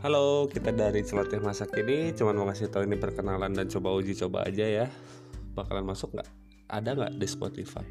Halo, kita dari Celoteh Masak ini. Cuman mau ngasih tau ini perkenalan dan coba uji coba aja ya Bakalan masuk nggak? Ada nggak di Spotify?